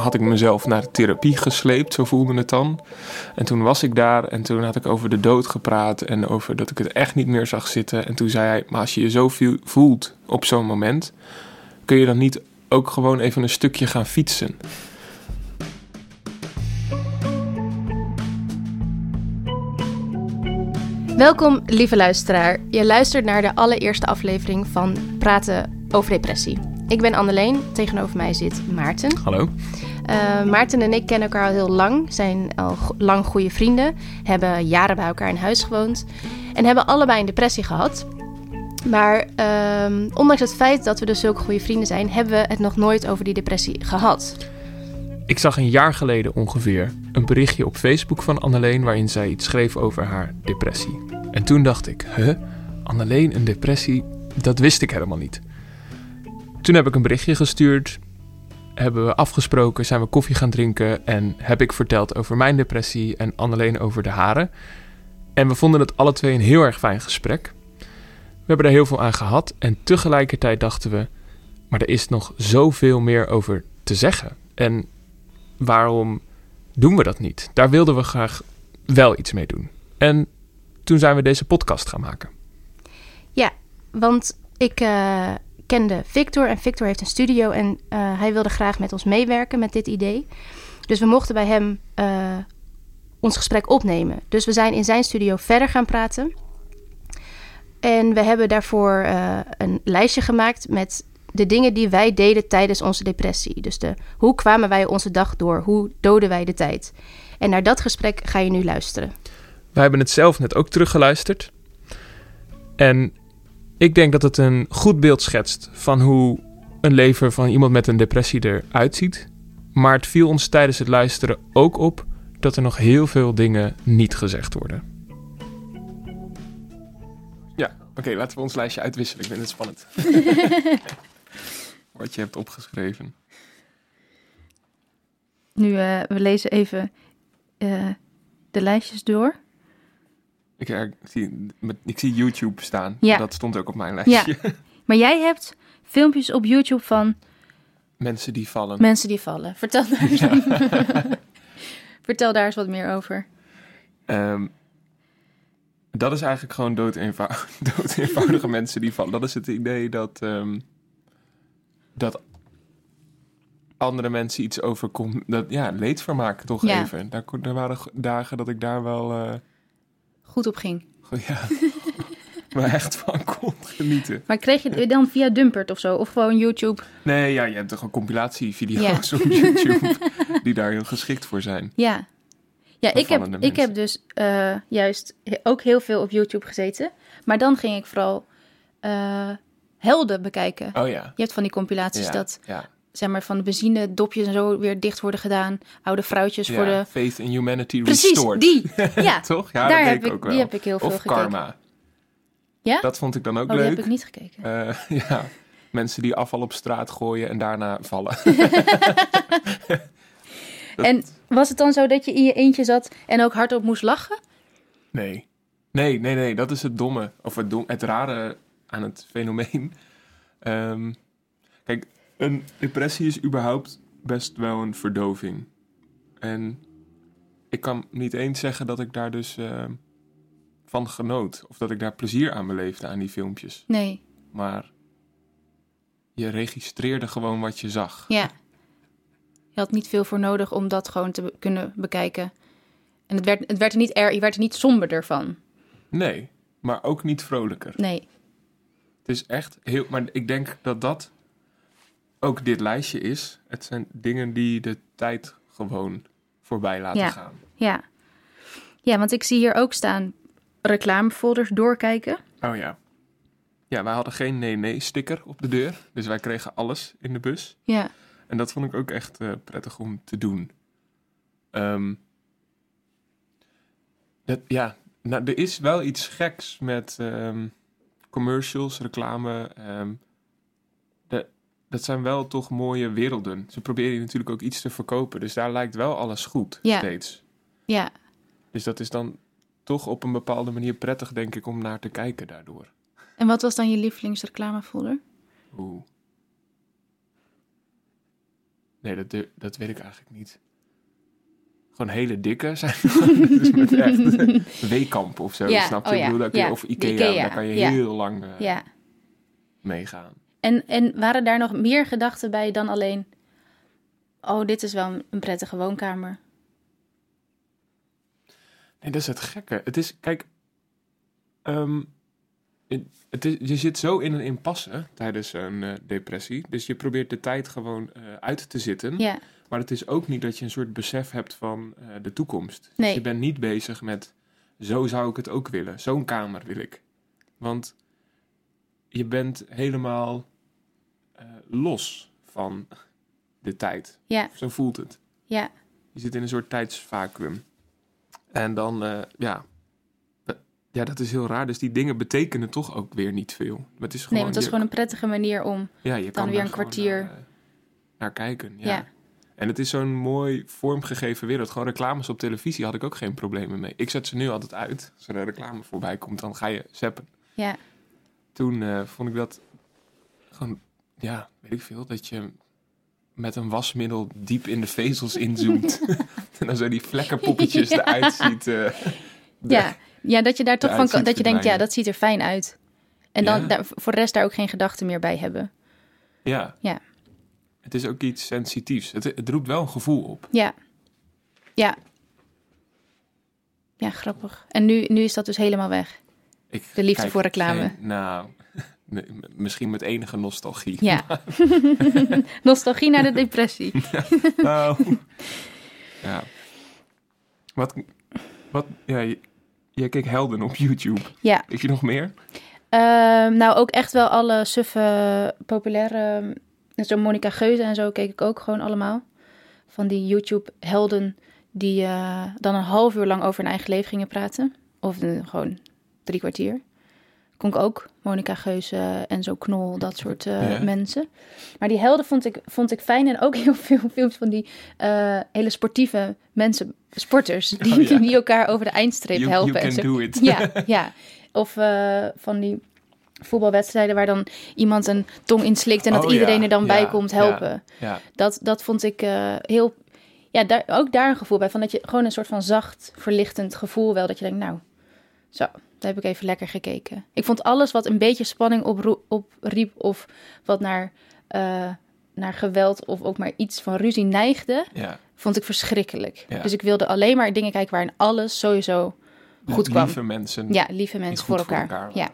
had ik mezelf naar de therapie gesleept, zo voelde het dan. En toen was ik daar en toen had ik over de dood gepraat en over dat ik het echt niet meer zag zitten. En toen zei hij, maar als je je zo voelt op zo'n moment, kun je dan niet ook gewoon even een stukje gaan fietsen? Welkom, lieve luisteraar. Je luistert naar de allereerste aflevering van Praten over Depressie. Ik ben Anneleen, tegenover mij zit Maarten. Hallo. Uh, Maarten en ik kennen elkaar al heel lang, zijn al lang goede vrienden, hebben jaren bij elkaar in huis gewoond en hebben allebei een depressie gehad. Maar uh, ondanks het feit dat we dus zulke goede vrienden zijn, hebben we het nog nooit over die depressie gehad. Ik zag een jaar geleden ongeveer een berichtje op Facebook van Anneleen waarin zij iets schreef over haar depressie. En toen dacht ik, huh, Anneleen een depressie, dat wist ik helemaal niet. Toen heb ik een berichtje gestuurd, hebben we afgesproken, zijn we koffie gaan drinken en heb ik verteld over mijn depressie en Anneleen over de haren. En we vonden het alle twee een heel erg fijn gesprek. We hebben er heel veel aan gehad en tegelijkertijd dachten we, maar er is nog zoveel meer over te zeggen. En waarom doen we dat niet? Daar wilden we graag wel iets mee doen. En toen zijn we deze podcast gaan maken. Ja, want ik uh, kende Victor en Victor heeft een studio en uh, hij wilde graag met ons meewerken met dit idee. Dus we mochten bij hem uh, ons gesprek opnemen. Dus we zijn in zijn studio verder gaan praten. En we hebben daarvoor een lijstje gemaakt met de dingen die wij deden tijdens onze depressie. Dus de, hoe kwamen wij onze dag door? Hoe doden wij de tijd? En naar dat gesprek ga je nu luisteren. Wij hebben het zelf net ook teruggeluisterd. En ik denk dat het een goed beeld schetst van hoe een leven van iemand met een depressie eruit ziet. Maar het viel ons tijdens het luisteren ook op dat er nog heel veel dingen niet gezegd worden. Ja, oké, laten we ons lijstje uitwisselen. Ik vind het spannend. Wat je hebt opgeschreven. Nu, uh, we lezen even uh, de lijstjes door. Ik, ik, zie, ik zie YouTube staan. Ja. Dat stond ook op mijn lijstje. Ja. Maar jij hebt filmpjes op YouTube van... Mensen die vallen. Mensen die vallen. Vertel daar eens, ja. Vertel daar eens wat meer over. Um, dat is eigenlijk gewoon dood, dood eenvoudige mensen die vallen. Dat is het idee dat... Um, dat andere mensen iets overkomt. Dat, ja, leedvermaak toch even. Daar, er waren dagen dat ik daar wel... Uh, Goed op ging. Ja, maar echt van kon genieten. Maar kreeg je dan via Dumpert of zo? Of gewoon YouTube? Nee, ja, je hebt toch een compilatievideo's ja. op YouTube... die daar heel geschikt voor zijn. Ja. Ja, ik heb, ik heb dus uh, juist ook heel veel op YouTube gezeten. Maar dan ging ik vooral... Uh, helden bekijken. Oh ja. Je hebt van die compilaties dat ja. Zeg maar van de benzine dopjes en zo weer dicht worden gedaan. Oude vrouwtjes voor de Faith in Humanity Precies, Restored. die. Ja, toch? Ja, daar heb ik, ook wel. Die heb ik heel veel of Karma. Ja? Dat vond ik dan ook oh, leuk. Die heb ik niet gekeken. Uh, ja, mensen die afval op straat gooien en daarna vallen. En was het dan zo dat je in je eentje zat en ook hardop moest lachen? Nee. Nee, nee, nee. Dat is het domme. Of het, dom, het rare aan het fenomeen. Um, kijk, een depressie is überhaupt best wel een verdoving. En ik kan niet eens zeggen dat ik daar dus uh, van genoot. Of dat ik daar plezier aan beleefde aan die filmpjes. Nee. Maar je registreerde gewoon wat je zag. Ja. Je had niet veel voor nodig om dat gewoon te kunnen bekijken. En het werd, het werd er niet er, je werd er niet somberder van. Nee, maar ook niet vrolijker. Nee is echt heel. Maar ik denk dat dat ook dit lijstje is. Het zijn dingen die de tijd gewoon voorbij laten gaan. Ja. ja, want ik zie hier ook staan reclamefolders doorkijken. Oh ja. Ja, wij hadden geen nee-nee-sticker op de deur. Dus wij kregen alles in de bus. Ja. En dat vond ik ook echt uh, prettig om te doen. Um, dat, ja, nou, er is wel iets geks met. Um, commercials, reclame. Um, de, dat zijn wel toch mooie werelden. Ze proberen natuurlijk ook iets te verkopen. Dus daar lijkt wel alles goed ja. steeds. Ja. Dus dat is dan toch op een bepaalde manier prettig, denk ik, om naar te kijken daardoor. En wat was dan je lievelingsreclamefolder? Oeh. Nee, dat, dat weet ik eigenlijk niet. Gewoon hele dikke zijn. dus met echt weekamp of zo, Ja, snap je? oh Ik ja, bedoel, daar kun je- ja. Of Ikea, Ikea, daar kan je heel lang eh, Ja. meegaan. En, en waren daar nog meer gedachten bij dan alleen... Oh, dit is wel een prettige woonkamer. Nee, dat is het gekke. Het is, kijk, ehm, het- is, je zit zo in een impasse tijdens een eh, depressie. Dus je probeert de tijd gewoon eh, uit te zitten. Ja, Maar het is ook niet dat je een soort besef hebt van eh, de toekomst. Dus Nee. je bent niet bezig met, zo zou ik het ook willen. Zo'n kamer wil ik. Want je bent helemaal los van de tijd. ja, Zo voelt het. ja. Je zit in een soort tijdsvacuum. En dan, eh, ja. Eh, Ja, dat is heel raar. Dus die dingen betekenen toch ook weer niet veel. Maar het is gewoon, Nee, want dat is gewoon een prettige manier om... ja, je kan weer een kwartier. Naar, eh, naar kijken. Ja. Ja. En het is zo'n mooi vormgegeven wereld. Gewoon reclames op televisie had ik ook geen problemen mee. Ik zet ze nu altijd uit. Als er een reclame voorbij komt, dan ga je zappen. Ja, Toen eh, vond ik dat gewoon, ja, weet ik veel, dat je met een wasmiddel diep in de vezels inzoomt. en dan zo die vlekkenpoppetjes Ja. eruit ziet. eh, de- ja. ja, dat je daar toch van kan, dat je denkt, ja, dat ziet er fijn uit. En dan Ja. daar, voor de rest daar ook geen gedachten meer bij hebben. ja. Ja. Het is ook iets sensitiefs. Het, het roept wel een gevoel op. Ja. Ja. Ja, grappig. En nu, nu is dat dus helemaal weg. Ik De liefde voor reclame. geen- nou, misschien met enige nostalgie. Ja. Nostalgie naar de depressie. Nou, ja. Wat, wat, ja, jij keek Helden op YouTube. Ja. Heb je nog meer? Ehm, nou, ook echt wel alle suffe, populaire... Net zo Monica Geuze en zo keek ik ook gewoon allemaal. Van die YouTube-helden die eh, dan een half uur lang over hun eigen leven gingen praten. Of eh, gewoon drie kwartier. Kon ik ook. Monica Geuze en zo Knol, dat soort eh, Ja. mensen. Maar die helden vond ik, vond ik fijn. En ook heel veel films van die eh, hele sportieve mensen, sporters. Die, Oh, ja. die elkaar over de eindstreep You, helpen. you en zo. do it. Ja, ja. Of eh, van die voetbalwedstrijden waar dan iemand een tong inslikt en dat Oh, iedereen ja. er dan bij komt helpen. Ja, Dat, dat vond ik heel. Ja, daar, ook daar een gevoel bij. Van dat je gewoon een soort van zacht, verlichtend gevoel wel. Dat je denkt, nou, zo, daar heb ik even lekker gekeken. Ik vond alles wat een beetje spanning opriep. Of wat naar, eh, naar geweld of ook maar iets van ruzie neigde. ja. Vond ik verschrikkelijk. Ja. Dus ik wilde alleen maar dingen kijken waarin alles sowieso goed kwam. Lieve mensen. Ja, lieve mensen voor voor elkaar. elkaar ja.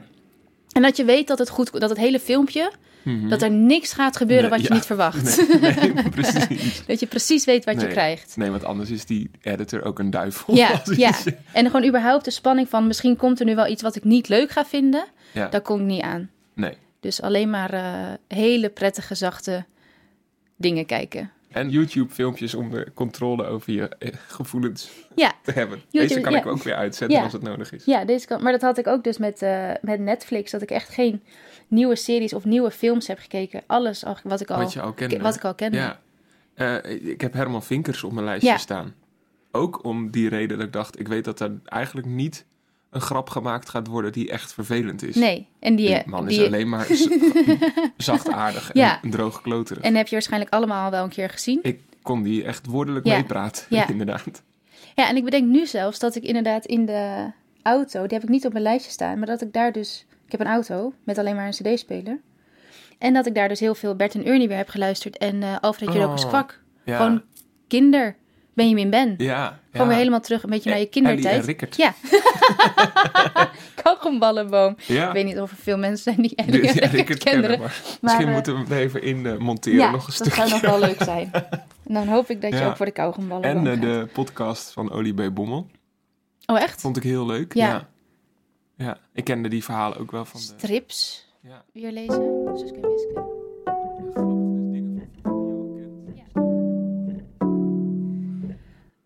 En dat je weet dat het goed, dat het hele filmpje, Mhm. dat er niks gaat gebeuren Nee, wat je ja. niet verwacht. Nee, nee, precies. Dat je precies weet wat je krijgt. Nee, want anders is die editor ook een duivel. Ja, ja. En gewoon überhaupt de spanning van misschien komt er nu wel iets wat ik niet leuk ga vinden. ja. Daar kon ik niet aan. Nee. Dus alleen maar eh, hele prettige, zachte dingen kijken. En YouTube-filmpjes om de controle over je eh, gevoelens Ja, te hebben. YouTube, Deze kan ja. ik ook weer uitzetten Ja. als het nodig is. ja deze kan, maar dat had ik ook dus met, eh, met Netflix. Dat ik echt geen nieuwe series of nieuwe films heb gekeken. Alles al- wat ik al, Wat je al kende. wat ik al kende. Ja. Eh, ik heb Herman Vinkers op mijn lijstje staan. Ook om die reden dat ik dacht, ik weet dat er eigenlijk niet een grap gemaakt gaat worden die echt vervelend is. Nee, en die, Die eh, man die, is alleen maar zachtaardig Ja. en droog kloterig. En heb je waarschijnlijk allemaal wel een keer gezien. Ik kon die echt woordelijk Ja. meepraten, Ja. inderdaad. Ja, en ik bedenk nu zelfs dat ik inderdaad in de auto, die heb ik niet op mijn lijstje staan, maar dat ik daar dus, ik heb een auto met alleen maar een cd-speler. En dat ik daar dus heel veel Bert en Ernie weer heb geluisterd en eh Alfred Jurokes Oh, Kwak. Ja. Gewoon kinder, Benjamin Ben. ja, Gewoon ja. weer helemaal terug een beetje naar je kindertijd. Rickert. Ja. Kauwgomballenboom. Ja. Ik weet niet of er veel mensen zijn die Die- Ellie en die Rickert Rickert kennen. kennen, maar Maar, misschien eh, moeten we hem even in eh, monteren Ja, nog een dat stukje. zou nog wel leuk zijn. En dan hoop ik dat je Ja. ook voor de kauwgomballenboom En eh, de podcast van Olie B. Bommel. Oh, echt? Vond ik heel leuk. Ja. Ja. ja. ik kende die verhalen ook wel van de... Strips Ja. weer lezen. Suske en Wiske.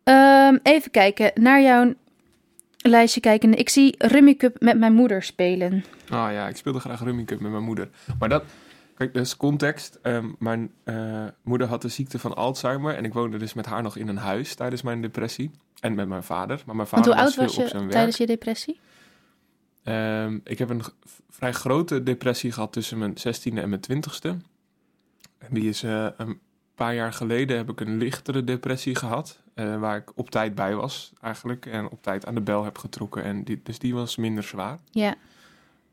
Ehm, even kijken, naar jouw lijstje kijken. Ik zie Rummy Cup met mijn moeder spelen. Oh ja, ik speelde graag Rummy Cup met mijn moeder. Maar dat, kijk, dat is context. Ehm, mijn eh, moeder had de ziekte van Alzheimer en ik woonde dus met haar nog in een huis tijdens mijn depressie. En met mijn vader. Maar mijn Want vader hoe oud veel was op je zijn werk. tijdens je depressie? Ehm, ik heb een vrij grote depressie gehad tussen mijn 16e en mijn 20e. En die is eh, een paar jaar geleden heb ik een lichtere depressie gehad. Eh, waar ik op tijd bij was eigenlijk. En op tijd aan de bel heb getrokken. En die, dus die was minder zwaar. Ja,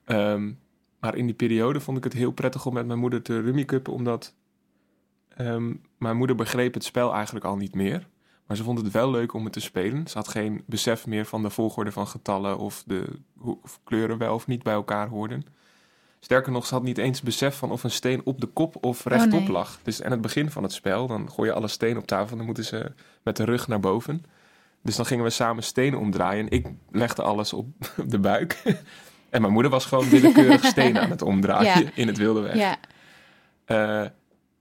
Ehm, maar in die periode vond ik het heel prettig om met mijn moeder te rummikuppen. Omdat ehm, mijn moeder begreep het spel eigenlijk al niet meer. Maar ze vond het wel leuk om het te spelen. Ze had geen besef meer van de volgorde van getallen of de of kleuren wel of niet bij elkaar hoorden. Sterker nog, ze had niet eens besef van of een steen op de kop of rechtop nee. lag. Dus aan het begin van het spel, dan gooi je alle stenen op tafel. Dan moeten ze met de rug naar boven. Dus dan gingen we samen stenen omdraaien. Ik legde alles op de buik. En mijn moeder was gewoon willekeurig stenen aan het omdraaien Ja. in het wilde weg. ja, Eh,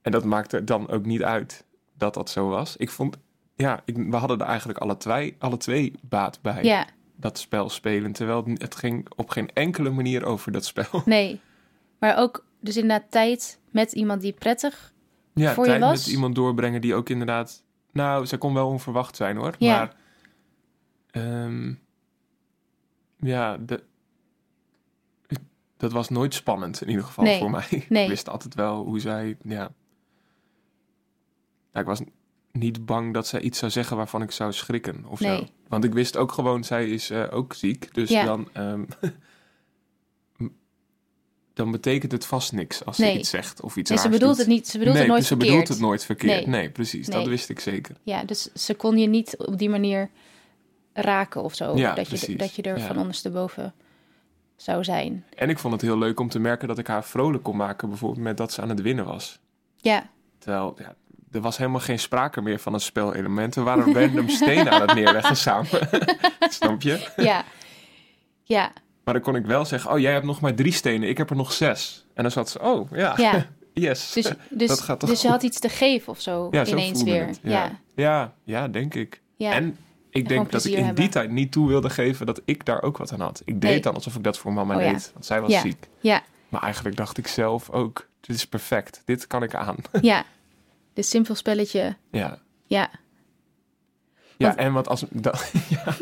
en dat maakte dan ook niet uit dat dat zo was. Ik vond, ja, ik, we hadden er eigenlijk alle twee, alle twee baat bij ja, dat spel spelen. Terwijl het, het ging op geen enkele manier over dat spel. nee. Maar ook dus inderdaad tijd met iemand die prettig... Ja, Voor je tijd was? met iemand doorbrengen die ook inderdaad... Nou, ze kon wel onverwacht zijn hoor. Ja. Maar ehm, ja, de, dat was nooit spannend in ieder geval Nee, voor mij. nee. Ik wist altijd wel hoe zij... Ja. Ja, ik was niet bang dat zij iets zou zeggen waarvan ik zou schrikken of zo. Want ik wist ook gewoon, zij is eh, ook ziek. Dus Ja. dan... ehm, dan betekent het vast niks als Nee. ze iets zegt of iets Nee, ze bedoelt doet. het niet, ze bedoelt nee, het nooit ze verkeerd. bedoelt het nooit verkeerd. Nee. Nee, precies. Dat wist ik zeker. Ja, dus ze kon je niet op die manier raken of zo. Ja, dat, je, dat je er Ja. van ondersteboven zou zijn. En ik vond het heel leuk om te merken dat ik haar vrolijk kon maken, bijvoorbeeld met dat ze aan het winnen was. Ja, Terwijl, ja, er was helemaal geen sprake meer van een spelelement. We waren random stenen aan het neerleggen samen. Snap je? ja, ja, Maar dan kon ik wel zeggen, oh, jij hebt nog maar drie stenen, ik heb er nog zes. En dan zat ze, oh, ja, ja. yes. Dus, dus, Dat gaat toch dus je goed? had iets te geven of zo ja, ineens weer. Ja, Ja. Ja. ja, denk ik. En ik denk dat ik in hebben. die tijd niet toe wilde geven dat ik daar ook wat aan had. Ik deed Nee. dan alsof ik dat voor mama Oh deed, want zij was ziek. ja, Maar eigenlijk dacht ik zelf ook, dit is perfect, dit kan ik aan. ja. Dit simpel spelletje. Ja, Ja, ja Want- en wat als... Ja,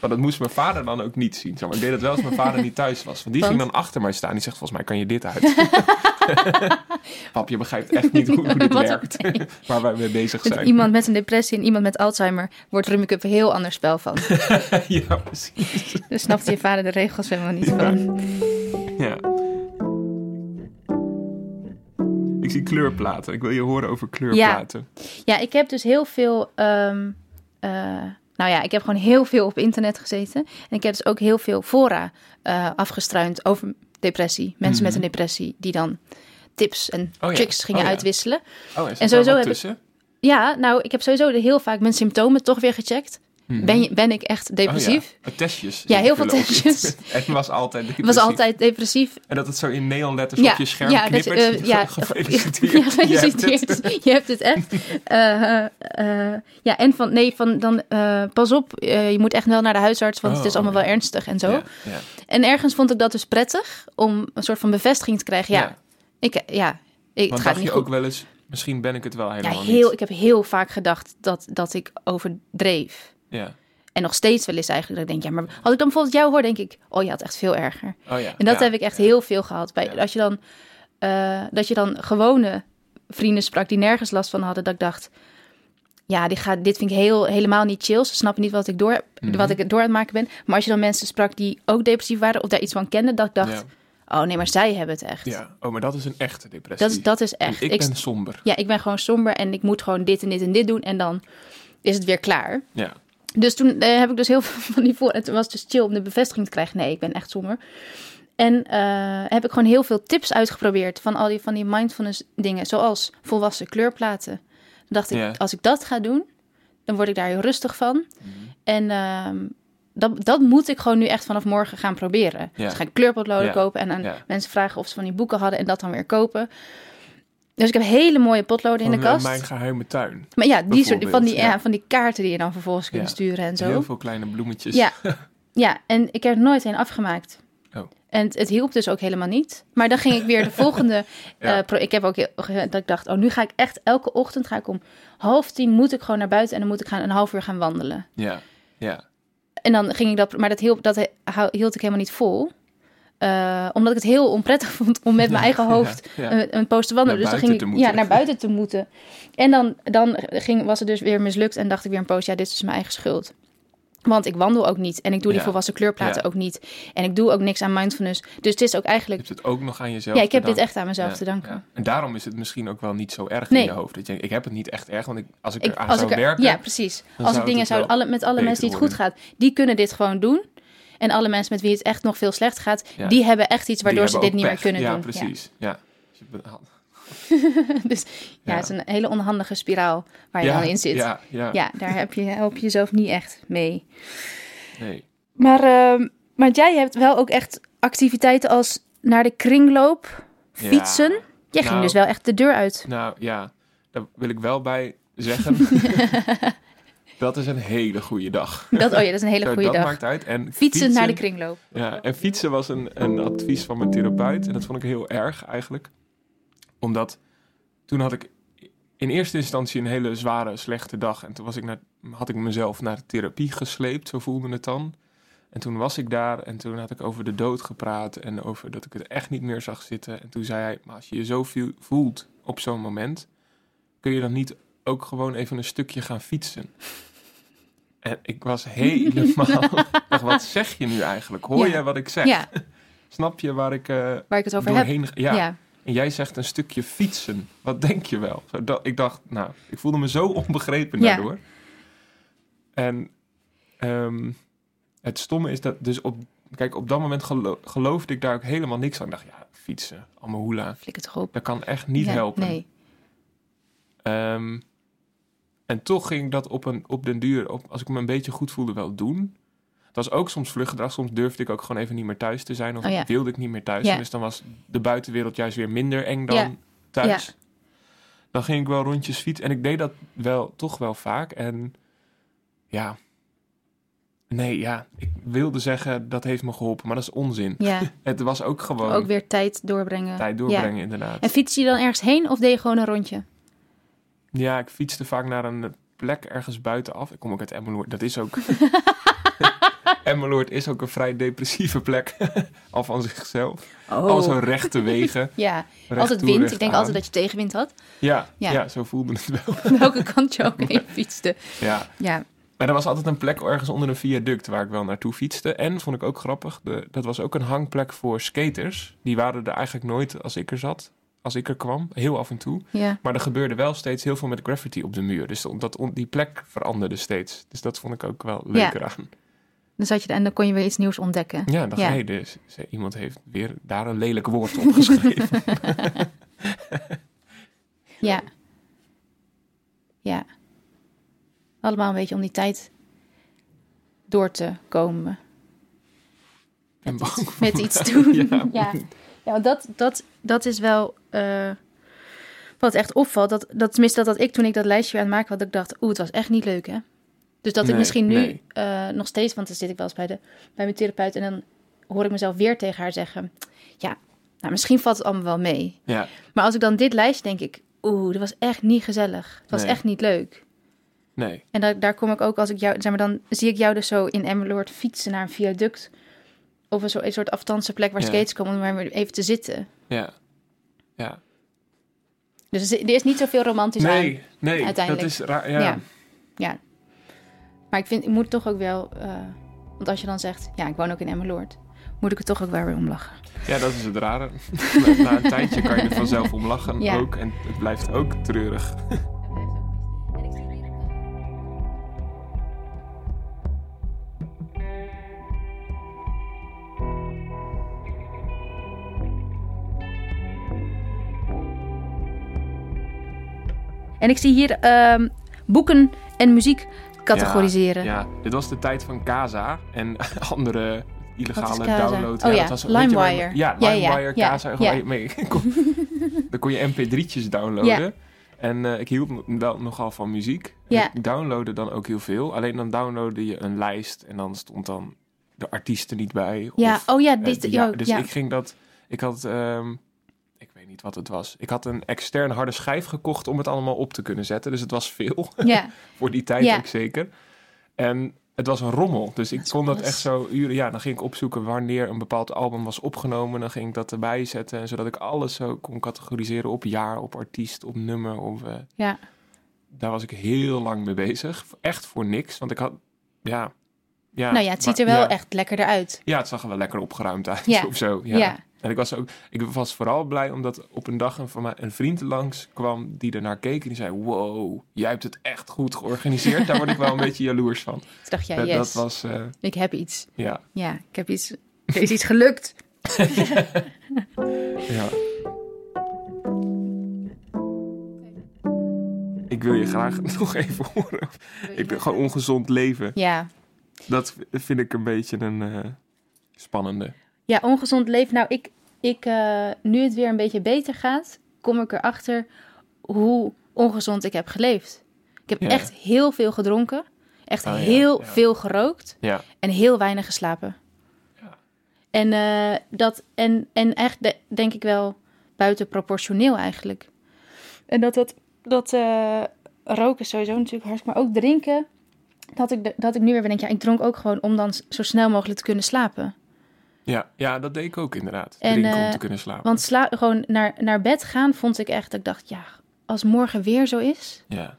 maar dat moest mijn vader dan ook niet zien. Zeg maar. Ik deed het wel als mijn vader niet thuis was. Want die ging dan achter mij staan. Die zegt, volgens mij kan je dit uit. Pap, je begrijpt echt niet hoe, hoe dit Wat- werkt. Waar wij mee bezig met zijn. iemand met een depressie en iemand met Alzheimer wordt Rummikub een heel ander spel van. ja, precies. Daar snapte je vader de regels helemaal niet van. Ja. Ik zie kleurplaten. Ik wil je horen over kleurplaten. Ja, ik heb dus heel veel. ehm, eh, nou ja, ik heb gewoon heel veel op internet gezeten. En ik heb dus ook heel veel fora eh, afgestruind over depressie. Mensen met een depressie die dan tips en Mhm. Oh ja, tricks gingen oh ja. uitwisselen. Oh, is En sowieso heb ik- tussen? Ja, nou, ik heb sowieso heel vaak mijn symptomen toch weer gecheckt. Mhm. Ben, je, ben ik echt depressief? Oh ja, testjes. Ja, heel veel testjes. En was altijd depressief. was altijd depressief. En dat het zo in neonletters Ja, op je scherm ja, je, knippert. eh, ja, Gefeliciteerd. Ja, Je hebt het. gefeliciteerd. Je hebt het echt. Eh, eh, ja, en van nee, van dan pas op, je moet echt wel naar de huisarts, want Oh, het is allemaal oké. wel ernstig en zo. Ja, ja. En ergens vond ik dat dus prettig om een soort van bevestiging te krijgen. Ja, Ja. ik, ja, ik, het Want gaat dacht niet je goed. ook wel eens, misschien ben ik het wel Ja, helemaal heel, niet. ik heb heel vaak gedacht dat, dat ik overdreef. Ja. En nog steeds wel eens eigenlijk dat ik denk, ja, maar had ik dan bijvoorbeeld jou hoor, denk ik, oh je had echt veel erger. Oh ja. En dat ja, heb ik echt ja. heel veel gehad. Bij, als je dan, eh, dat je dan gewone vrienden sprak die nergens last van hadden, dat ik dacht, ja, dit, gaat, dit vind ik heel, helemaal niet chill. Ze snappen niet wat ik, door, Mhm. wat ik door aan het maken ben. Maar als je dan mensen sprak die ook depressief waren of daar iets van kenden, dat ik dacht, oh nee, maar zij hebben het echt. Ja. Oh, maar dat is een echte depressie. Dat, is, dat is echt. ik Ik- ben somber. ja, ik ben gewoon somber en ik moet gewoon dit en dit en dit doen en dan is het weer klaar. Ja. Dus toen eh, heb ik dus heel veel van die voor. En toen was het dus chill om de bevestiging te krijgen. Nee, ik ben echt somber. En eh, heb ik gewoon heel veel tips uitgeprobeerd van al die, van die mindfulness dingen. Zoals volwassen kleurplaten. Dan dacht ik, als ik dat ga doen, dan word ik daar heel rustig van. Mhm. En ehm, dat, dat moet ik gewoon nu echt vanaf morgen gaan proberen. Dus ga ik kleurpotloden kopen en aan mensen vragen of ze van die boeken hadden en dat dan weer kopen. Dus ik heb hele mooie potloden in de eh, kast. Mijn geheime tuin. Maar ja, die soort, van, die, ja. ja. van die kaarten die je dan vervolgens kunt Ja. sturen en zo. Heel veel kleine bloemetjes. Ja, ja, en ik heb er nooit een afgemaakt. Oh. En het, het hielp dus ook helemaal niet. Maar dan ging ik weer de volgende. Ja. eh, pro- ik heb ook dat ik dacht, oh, nu ga ik echt elke ochtend ga ik om half tien moet ik gewoon naar buiten en dan moet ik gaan een half uur gaan wandelen. Ja. Ja. En dan ging ik dat, maar dat hielp, dat hield ik helemaal niet vol. eh, omdat ik het heel onprettig vond om met mijn eigen hoofd Ja, ja. een, post te wandelen. Naar dus dan ging ik ja, naar buiten te moeten. En dan, dan ging, was het dus weer mislukt en dacht ik weer een post, ja, dit is mijn eigen schuld. Want ik wandel ook niet en ik doe die volwassen kleurplaten ook niet. En ik doe ook niks aan mindfulness. Dus het is ook Je eigenlijk... hebt het ook nog aan jezelf Ja, ik heb dit echt aan mezelf te danken. En daarom is het misschien ook wel niet zo erg Nee. in je hoofd. Dat je, denkt, ik heb het niet echt erg, want ik, als ik Ik, eraan als zou ik er- werken... ja, precies. Als ik dingen zou, alle, met alle mensen die het goed gaat, die kunnen dit gewoon doen. En alle mensen met wie het echt nog veel slecht gaat, Ja. die hebben echt iets waardoor ze dit niet meer kunnen ja, doen. precies. Ja, Dus Ja. dus ja, Ja. het is een hele onhandige spiraal waar je ja, dan in zit. Ja, Ja, ja, daar heb je, help je jezelf niet echt mee. nee. Maar, ehm, maar jij hebt wel ook echt activiteiten als naar de kringloop, Ja. fietsen. Jij ging Nou. dus wel echt de deur uit. Nou ja, daar wil ik wel bij zeggen. dat is een hele goede dag. Dat, oh ja, dat is een hele goede dag. maakt uit. En Fietsen naar de kringloop. Ja, en fietsen was een, een advies van mijn therapeut. En dat vond ik heel erg eigenlijk. Omdat toen had ik in eerste instantie een hele zware, slechte dag. En toen was ik naar, had ik mezelf naar de therapie gesleept, zo voelde het dan. En toen was ik daar en toen had ik over de dood gepraat. En over dat ik het echt niet meer zag zitten. En toen zei hij, maar als je je zo voelt op zo'n moment... kun je dan niet ook gewoon even een stukje gaan fietsen? En ik was helemaal... dacht, wat zeg je nu eigenlijk? Hoor Ja. je wat ik zeg? Ja, Snap je waar ik eh waar ik het over heb. doorheen... Ja. Ja. En jij zegt een stukje fietsen. Wat denk je wel? Zo, dat, ik dacht, nou, ik voelde me zo onbegrepen Ja. daardoor. En ehm, het stomme is dat dus op... Kijk, op dat moment gelo- geloofde ik daar ook helemaal niks aan. Ik dacht, ja, fietsen, allemaal hoela. Flikker toch op. Dat kan echt niet Ja, helpen. Nee. Ehm, en toch ging ik dat op, een, op den duur, op, als ik me een beetje goed voelde, wel doen. Het was ook soms vluggedrag. Soms durfde ik ook gewoon even niet meer thuis te zijn. Of Oh ja. wilde ik niet meer thuis Ja. zijn. Dus dan was de buitenwereld juist weer minder eng dan Ja. thuis. Dan ging ik wel rondjes fietsen. En ik deed dat wel, toch wel vaak. En ja... Nee, ja, ik wilde zeggen dat heeft me geholpen, maar dat is onzin. Ja, Het was ook gewoon ook weer tijd doorbrengen. tijd doorbrengen, inderdaad. En fiets je dan ergens heen of deed je gewoon een rondje? Ja, ik fietste vaak naar een plek ergens buitenaf. Ik kom ook uit Emmeloord. Dat is ook... Emmeloord is ook een vrij depressieve plek. Al van zichzelf. Al zo rechte wegen. Ja, recht Oh. altijd toe, wind. Ik denk aan. altijd dat je tegenwind had. Ja, Ja. ja. zo voelde het wel. Welke kant je ook heen fietste. Ja. Ja, Maar er was altijd een plek ergens onder een viaduct waar ik wel naartoe fietste. En, vond ik ook grappig, de, dat was ook een hangplek voor skaters. Die waren er eigenlijk nooit als ik er zat. Als ik er kwam. Heel af en toe. ja. Maar er gebeurde wel steeds heel veel met graffiti op de muur. Dus dat, die plek veranderde steeds. Dus dat vond ik ook wel leuker aan. Dan zat je er en dan kon je weer iets nieuws ontdekken. Ja, dacht Ja. hey, dus, iemand heeft weer daar een lelijk woord op geschreven. Ja. Ja. Allemaal een beetje om die tijd door te komen. En bang voor Met me. iets doen. Ja. Ja, ja want dat, dat, dat is wel eh, wat echt opvalt. Dat, dat, tenminste, dat, dat ik toen ik dat lijstje weer aan het maken had, dat ik dacht, oeh, het was echt niet leuk, hè? Dus dat ik misschien nu nee. eh, nog steeds, want dan zit ik wel eens bij, de, bij mijn therapeut en dan hoor ik mezelf weer tegen haar zeggen, ja, nou, misschien valt het allemaal wel mee. Ja, Maar als ik dan dit lijst, denk ik, oeh, dat was echt niet gezellig. Het was Nee. echt niet leuk. nee. En daar, daar kom ik ook, als ik jou, zeg maar, dan zie ik jou dus zo in Emmeloord fietsen naar een viaduct. Of een, soort, een soort afstandse plek waar Ja. skates komen om maar even te zitten. Ja. Ja. Dus er is niet zoveel romantisch aan. Nee, nee. uiteindelijk. Dat is raar. Ja. Ja. Ja. Maar ik vind, ik moet toch ook wel... eh, want als je dan zegt, ja, ik woon ook in Emmeloord... moet ik er toch ook wel weer om lachen. Ja, dat is het rare. na, na een tijdje kan je er vanzelf om lachen Ja. ook. En het blijft ook treurig. En ik zie hier ehm, boeken en muziek categoriseren. Ja, dit was de tijd van Kaza en andere illegale Wat is Kaza? download. Oh ja, waar- LimeWire. Ja, Ja, ja, LimeWire, ja, Kaza. ja. gewoon mee- kon- Dan kon je mp3'tjes downloaden. Ja. En eh, ik hield wel nogal van muziek. Ja. Ik downloadde dan ook heel veel. Alleen dan downloadde je een lijst en dan stond dan de artiesten niet bij. Ja, of, oh ja, eh, dit, ja, ja, dus ja. ik ging dat... Ik had... ehm, ik weet niet wat het was. Ik had een extern harde schijf gekocht om het allemaal op te kunnen zetten. Dus het was veel ja. voor die tijd Ja. ook zeker. En het was een rommel. Dus ik Dat is kon dat echt zo uren... Ja, dan ging ik opzoeken wanneer een bepaald album was opgenomen. Dan ging ik dat erbij zetten. En zodat ik alles zo kon categoriseren op jaar, op artiest, op nummer. Eh, Ja. daar was ik heel lang mee bezig. Echt voor niks. Want ik had... Ja... ja nou ja, het ziet er wel ja. echt lekkerder uit. Ja, het zag er wel lekker opgeruimd uit Ja. of zo. Ja. Ja. En ik was ook, ik was vooral blij omdat op een dag een, van mij, een vriend langs kwam die ernaar keek en die zei: Wow, jij hebt het echt goed georganiseerd. Daar word ik wel een beetje jaloers van. Toen dacht jij, dat, yes, dat was, eh, ik heb iets. ja, Ja, ik heb iets. Er is iets gelukt. ja. Ik wil je graag nog even horen. Ik ben gewoon ongezond leven. Ja. Dat vind ik een beetje een eh, spannende. Ja, ongezond leven. Nou, ik, ik, eh, nu het weer een beetje beter gaat, kom ik erachter hoe ongezond ik heb geleefd. Ik heb Ja. echt heel veel gedronken, echt Oh ja, heel ja. veel gerookt en heel weinig geslapen. En, eh, dat, en, en echt de- denk ik wel buitenproportioneel eigenlijk. En dat, dat, dat eh, roken sowieso natuurlijk hartstikke, maar ook drinken. Dat ik, de- dat ik nu weer denk, ja, ik dronk ook gewoon om dan zo snel mogelijk te kunnen slapen. Ja, ja, dat deed ik ook inderdaad. En, Drinken om eh, te kunnen slapen. Want sla gewoon naar, naar bed gaan vond ik echt, dat ik dacht, ja, als morgen weer zo is, Ja,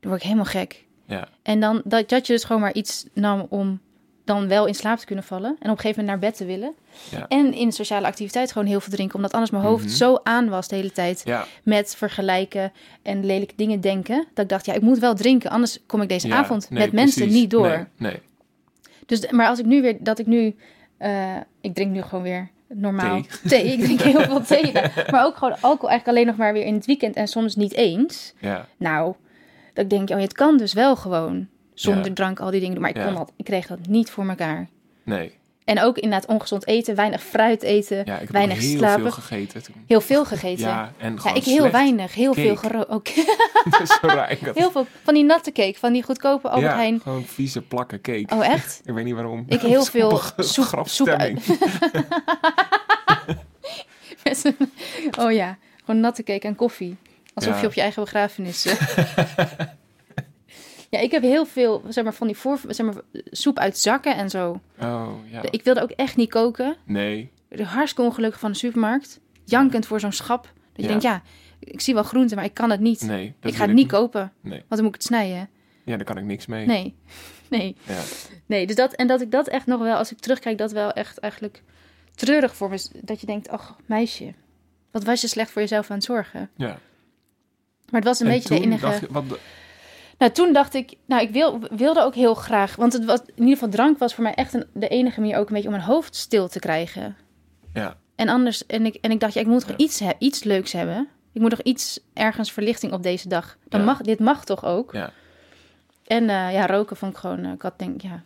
dan word ik helemaal gek. ja, En dan dat, dat je dus gewoon maar iets nam om dan wel in slaap te kunnen vallen. En op een gegeven moment naar bed te willen. Ja. En in sociale activiteit gewoon heel veel drinken. Omdat anders mijn hoofd Mhm. zo aan was de hele tijd ja. met vergelijken en lelijke dingen denken. Dat ik dacht, ja, ik moet wel drinken. Anders kom ik deze Ja, avond nee, met mensen niet door. Nee, nee. Dus, maar als ik nu weer, dat ik nu, eh, ik drink nu gewoon weer normaal Thee. thee. Ik drink heel veel thee. Maar ook gewoon alcohol eigenlijk alleen nog maar weer in het weekend en soms niet eens. Ja, Nou, dat ik denk, oh, het kan dus wel gewoon zonder Ja. drank al die dingen doen. Maar ik, kon dat, ik kreeg dat niet voor elkaar. nee. En ook inderdaad ongezond eten, weinig fruit eten, Ja, ik heb weinig heel slapen. veel gegeten toen. Heel veel gegeten. Ja, en ik heel weinig, heel veel gerookt. Ook heel veel van die natte cake, van die goedkope Albert ja, Heijn. gewoon vieze plakken cake. Oh, echt? Ik weet niet waarom. Ik heel veel soep, soep uit. oh ja, gewoon natte cake en koffie. Alsof Ja. je op je eigen begrafenis. Ja, ik heb heel veel, zeg maar, van die voor, zeg maar, soep uit zakken en zo. Oh, ja. Ik wilde ook echt niet koken. Nee. Hartstikke ongelukkig van de supermarkt. Jankend voor zo'n schap. Dat je Ja. denkt, ja, ik zie wel groenten, maar ik kan het niet. Nee. ik ga het niet niet. kopen, Nee. want dan moet ik het snijden. Ja, daar kan ik niks mee. Nee, nee, Ja. nee. Dus dat, en dat ik dat echt nog wel, als ik terugkijk, dat wel echt eigenlijk treurig voor me. is. Dat je denkt, ach, meisje, wat was je slecht voor jezelf aan het zorgen. ja. Maar het was een En beetje de enige... je, wat, Nou, toen dacht ik, nou, ik wil, wilde ook heel graag, want het was, in ieder geval drank was voor mij echt een, de enige manier ook een beetje om mijn hoofd stil te krijgen. ja. En anders, en ik, en ik dacht, ja, ik moet toch Ja. iets, iets leuks hebben. Ik moet toch iets ergens verlichting op deze dag. Dan Ja. mag, dit mag toch ook? Ja. En eh, ja, roken vond ik gewoon, eh, ik had denk, ja,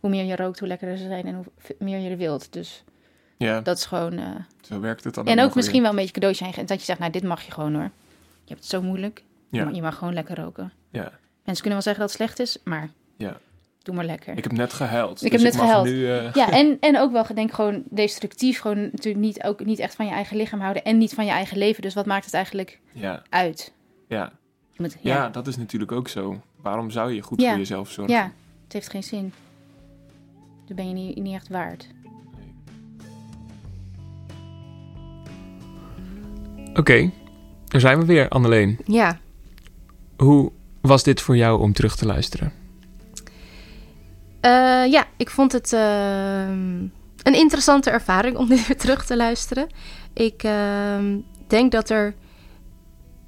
hoe meer je rookt, hoe lekkerder ze zijn en hoe meer je er wilt. Dus ja, dat is gewoon, eh, zo werkt het dan en ook misschien weer. wel een beetje cadeautje aan je- dat je zegt, nou, dit mag je gewoon hoor. Je hebt het zo moeilijk. Ja. Je mag gewoon lekker roken. Ja. Mensen kunnen wel zeggen dat het slecht is, maar Ja. doe maar lekker. Ik heb net gehuild. Ik dus heb net mag gehuild. Nu, eh, Ja, en, en ook wel denk gewoon destructief. Gewoon natuurlijk niet, ook niet echt van je eigen lichaam houden. En niet van je eigen leven. Dus wat maakt het eigenlijk ja, uit? ja. Je moet, ja, ja, dat is natuurlijk ook zo. Waarom zou je goed Ja. voor jezelf zorgen? ja, het heeft geen zin. Dat ben je niet, niet echt waard. Oké, daar zijn we weer, Anneleen. Ja, Hoe was dit voor jou om terug te luisteren? Eh, ja, ik vond het ehm, een interessante ervaring om dit weer terug te luisteren. Ik ehm, denk dat er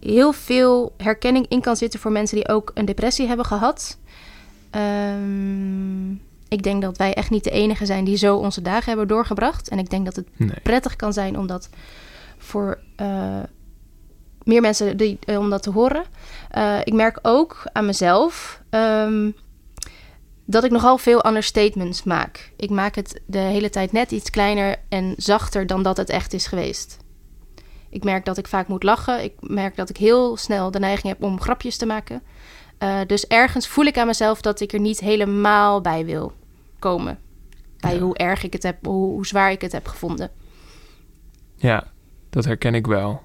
heel veel herkenning in kan zitten voor mensen die ook een depressie hebben gehad. Ehm, ik denk dat wij echt niet de enige zijn die zo onze dagen hebben doorgebracht. En ik denk dat het Nee. prettig kan zijn om dat voor eh, meer mensen die, eh, om dat te horen. Eh, ik merk ook aan mezelf ehm, dat ik nogal veel understatements maak. Ik maak het de hele tijd net iets kleiner en zachter dan dat het echt is geweest. Ik merk dat ik vaak moet lachen. Ik merk dat ik heel snel de neiging heb om grapjes te maken. Eh, dus ergens voel ik aan mezelf dat ik er niet helemaal bij wil komen. Bij Ja. hoe erg ik het heb, hoe, hoe zwaar ik het heb gevonden. Ja, dat herken ik wel.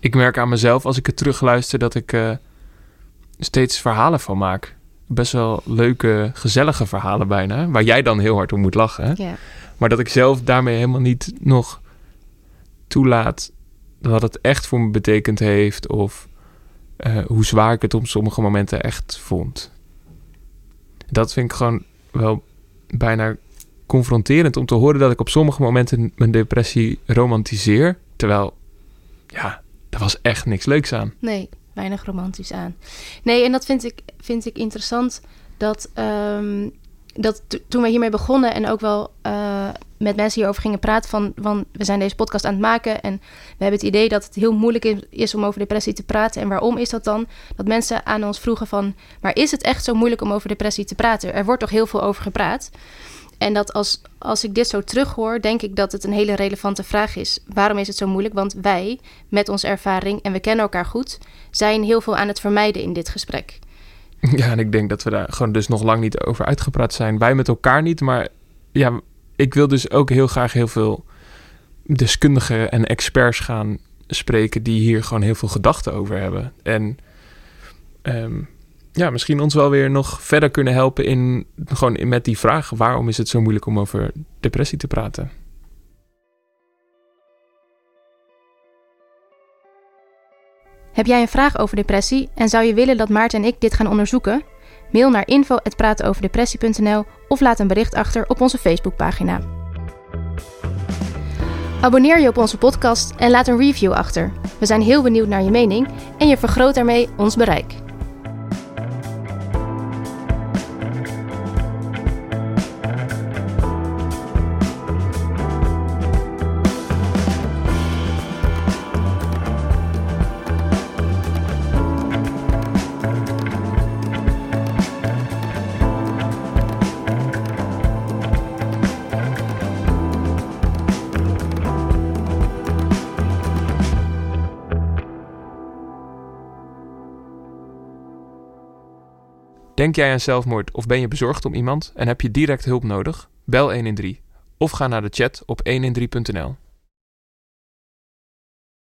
Ik merk aan mezelf als ik het terugluister dat ik eh, steeds verhalen van maak. best wel leuke, gezellige verhalen bijna. Waar jij dan heel hard om moet lachen. Ja. Maar dat ik zelf daarmee helemaal niet nog toelaat wat het echt voor me betekend heeft. Of eh, hoe zwaar ik het op sommige momenten echt vond. Dat vind ik gewoon wel bijna confronterend om te horen dat ik op sommige momenten mijn depressie romantiseer. Terwijl, ja, er was echt niks leuks aan. Nee, weinig romantisch aan. Nee, en dat vind ik, vind ik interessant dat, ehm, dat to- toen we hiermee begonnen en ook wel eh, met mensen hierover gingen praten van, van we zijn deze podcast aan het maken en we hebben het idee dat het heel moeilijk is om over depressie te praten. En waarom is dat dan? Dat mensen aan ons vroegen van, maar is het echt zo moeilijk om over depressie te praten? Er wordt toch heel veel over gepraat? En dat als, als ik dit zo terughoor, denk ik dat het een hele relevante vraag is. Waarom is het zo moeilijk? Want wij, met onze ervaring, en we kennen elkaar goed, zijn heel veel aan het vermijden in dit gesprek. Ja, en ik denk dat we daar gewoon dus nog lang niet over uitgepraat zijn. Wij met elkaar niet, maar ja, ik wil dus ook heel graag heel veel deskundigen en experts gaan spreken die hier gewoon heel veel gedachten over hebben. En ehm, ja, misschien ons wel weer nog verder kunnen helpen in gewoon met die vraag: waarom is het zo moeilijk om over depressie te praten? Heb jij een vraag over depressie en zou je willen dat Maarten en ik dit gaan onderzoeken? Mail naar info.pratenoverdepressie.nl of laat een bericht achter op onze Facebookpagina. Abonneer je op onze podcast en laat een review achter. We zijn heel benieuwd naar je mening en je vergroot daarmee ons bereik. Denk jij aan zelfmoord of ben je bezorgd om iemand en heb je direct hulp nodig? Bel 113 of ga naar de chat op 113.nl.